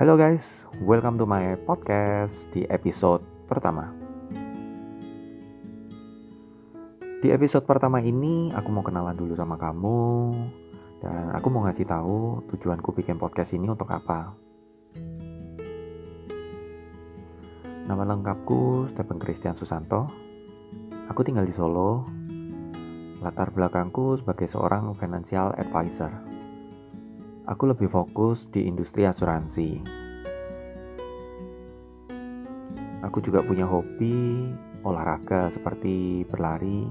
Halo guys, welcome to my podcast di episode pertama. Di episode pertama ini aku mau kenalan dulu sama kamu dan aku mau ngasih tahu tujuanku bikin podcast ini untuk apa. Nama lengkapku Stephen Christian Susanto. Aku tinggal di Solo. Latar belakangku sebagai seorang financial advisor. Aku lebih fokus di industri asuransi. Aku juga punya hobi olahraga seperti berlari,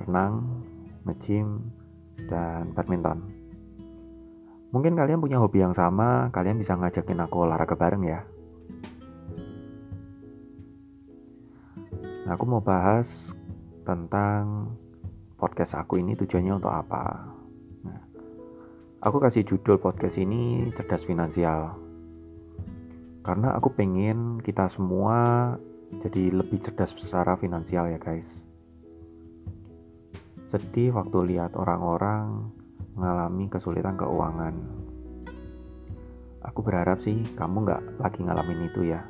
renang, nge-gym, dan badminton. Mungkin kalian punya hobi yang sama, kalian bisa ngajakin aku olahraga bareng ya. Nah, aku mau bahas tentang podcast aku ini tujuannya untuk apa. Aku kasih judul podcast ini cerdas finansial. Karena aku pengen kita semua jadi lebih cerdas secara finansial ya guys. Sedih waktu lihat orang-orang mengalami kesulitan keuangan. Aku berharap sih kamu nggak lagi ngalamin itu ya.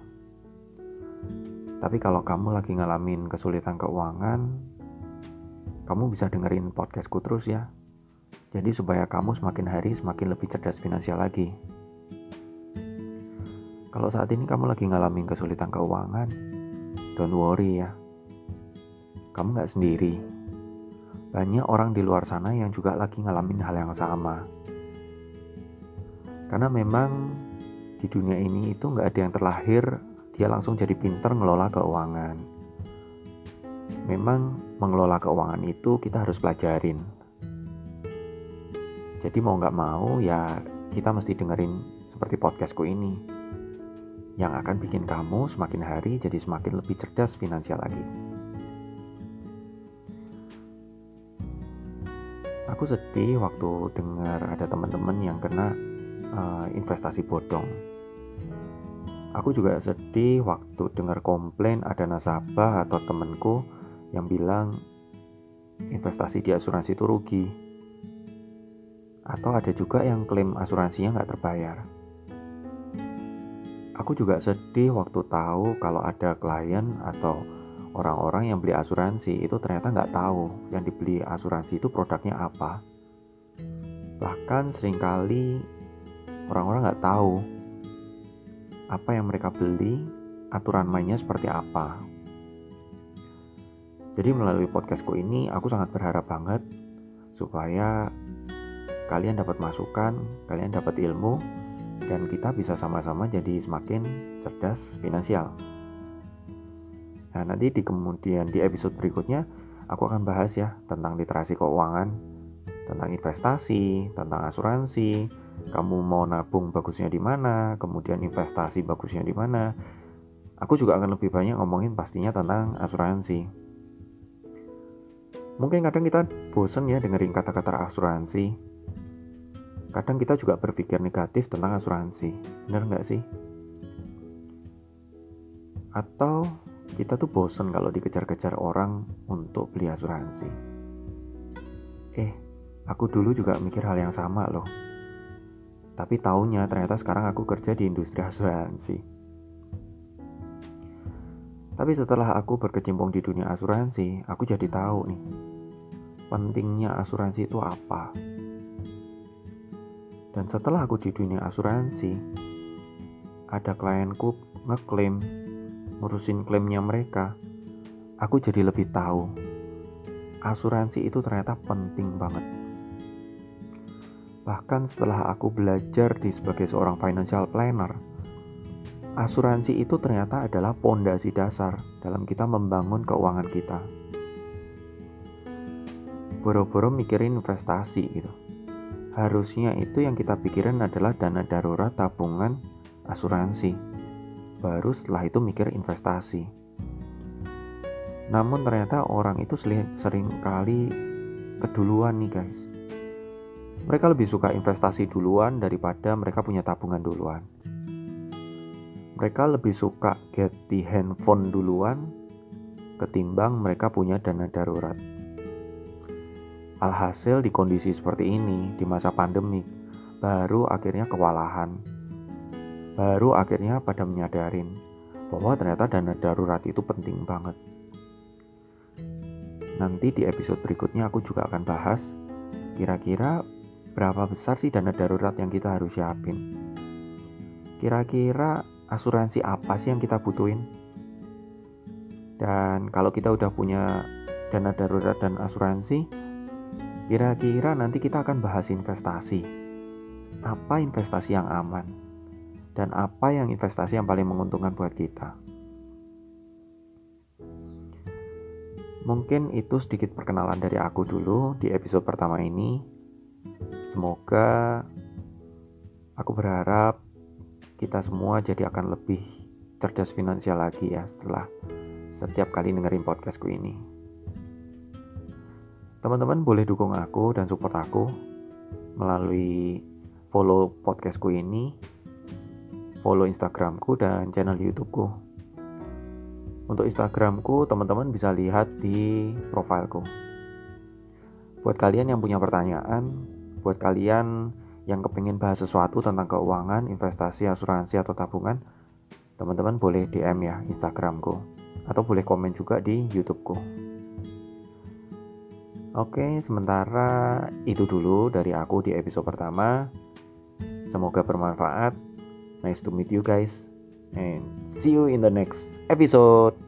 Tapi kalau kamu lagi ngalamin kesulitan keuangan, kamu bisa dengerin podcastku terus ya. Jadi supaya kamu semakin hari semakin lebih cerdas finansial lagi. Kalau saat ini kamu lagi ngalamin kesulitan keuangan, don't worry ya. Kamu nggak sendiri. Banyak orang di luar sana yang juga lagi ngalamin hal yang sama. Karena memang di dunia ini itu nggak ada yang terlahir dia langsung jadi pinter ngelola keuangan. Memang mengelola keuangan itu kita harus pelajarin. Jadi mau nggak mau ya kita mesti dengerin seperti podcastku ini yang akan bikin kamu semakin hari jadi semakin lebih cerdas finansial lagi. Aku sedih waktu dengar ada teman-teman yang kena uh, investasi bodong Aku juga sedih waktu dengar komplain ada nasabah atau temenku yang bilang investasi di asuransi itu rugi. Atau ada juga yang klaim asuransinya nggak terbayar. Aku juga sedih waktu tahu kalau ada klien atau orang-orang yang beli asuransi itu ternyata nggak tahu yang dibeli asuransi itu produknya apa. Bahkan sering kali orang-orang nggak tahu apa yang mereka beli, aturan mainnya seperti apa. Jadi melalui podcastku ini aku sangat berharap banget supaya kalian dapat masukan, kalian dapat ilmu, dan kita bisa sama-sama jadi semakin cerdas finansial. Nah nanti di kemudian di episode berikutnya aku akan bahas ya tentang literasi keuangan, tentang investasi, tentang asuransi, kamu mau nabung bagusnya di mana, kemudian investasi bagusnya di mana. Aku juga akan lebih banyak ngomongin pastinya tentang asuransi. Mungkin kadang kita bosen ya dengerin kata-kata asuransi. Kadang kita juga berpikir negatif tentang asuransi. Bener nggak sih? Atau kita tuh bosen kalau dikejar-kejar orang untuk beli asuransi. Eh, aku dulu juga mikir hal yang sama loh tapi taunya ternyata sekarang aku kerja di industri asuransi. Tapi setelah aku berkecimpung di dunia asuransi, aku jadi tahu nih, pentingnya asuransi itu apa. Dan setelah aku di dunia asuransi, ada klienku ngeklaim, ngurusin klaimnya mereka, aku jadi lebih tahu. Asuransi itu ternyata penting banget Bahkan setelah aku belajar di sebagai seorang financial planner, asuransi itu ternyata adalah pondasi dasar dalam kita membangun keuangan kita. Boro-boro mikirin investasi gitu. Harusnya itu yang kita pikirin adalah dana darurat tabungan asuransi. Baru setelah itu mikir investasi. Namun ternyata orang itu sering kali keduluan nih guys mereka lebih suka investasi duluan daripada mereka punya tabungan duluan. Mereka lebih suka get di handphone duluan ketimbang mereka punya dana darurat. Alhasil di kondisi seperti ini, di masa pandemi, baru akhirnya kewalahan. baru akhirnya pada menyadarin bahwa ternyata dana darurat itu penting banget. Nanti di episode berikutnya aku juga akan bahas kira-kira berapa besar sih dana darurat yang kita harus siapin. Kira-kira asuransi apa sih yang kita butuhin? Dan kalau kita udah punya dana darurat dan asuransi, kira-kira nanti kita akan bahas investasi. Apa investasi yang aman? dan apa yang investasi yang paling menguntungkan buat kita. Mungkin itu sedikit perkenalan dari aku dulu di episode pertama ini. Semoga aku berharap kita semua jadi akan lebih cerdas finansial lagi ya setelah setiap kali dengerin podcastku ini. Teman-teman boleh dukung aku dan support aku melalui follow podcastku ini follow Instagramku dan channel YouTubeku. Untuk Instagramku, teman-teman bisa lihat di profilku. Buat kalian yang punya pertanyaan, buat kalian yang kepingin bahas sesuatu tentang keuangan, investasi, asuransi, atau tabungan, teman-teman boleh DM ya Instagramku. Atau boleh komen juga di YouTubeku. Oke, sementara itu dulu dari aku di episode pertama. Semoga bermanfaat. Nice to meet you guys, and see you in the next episode.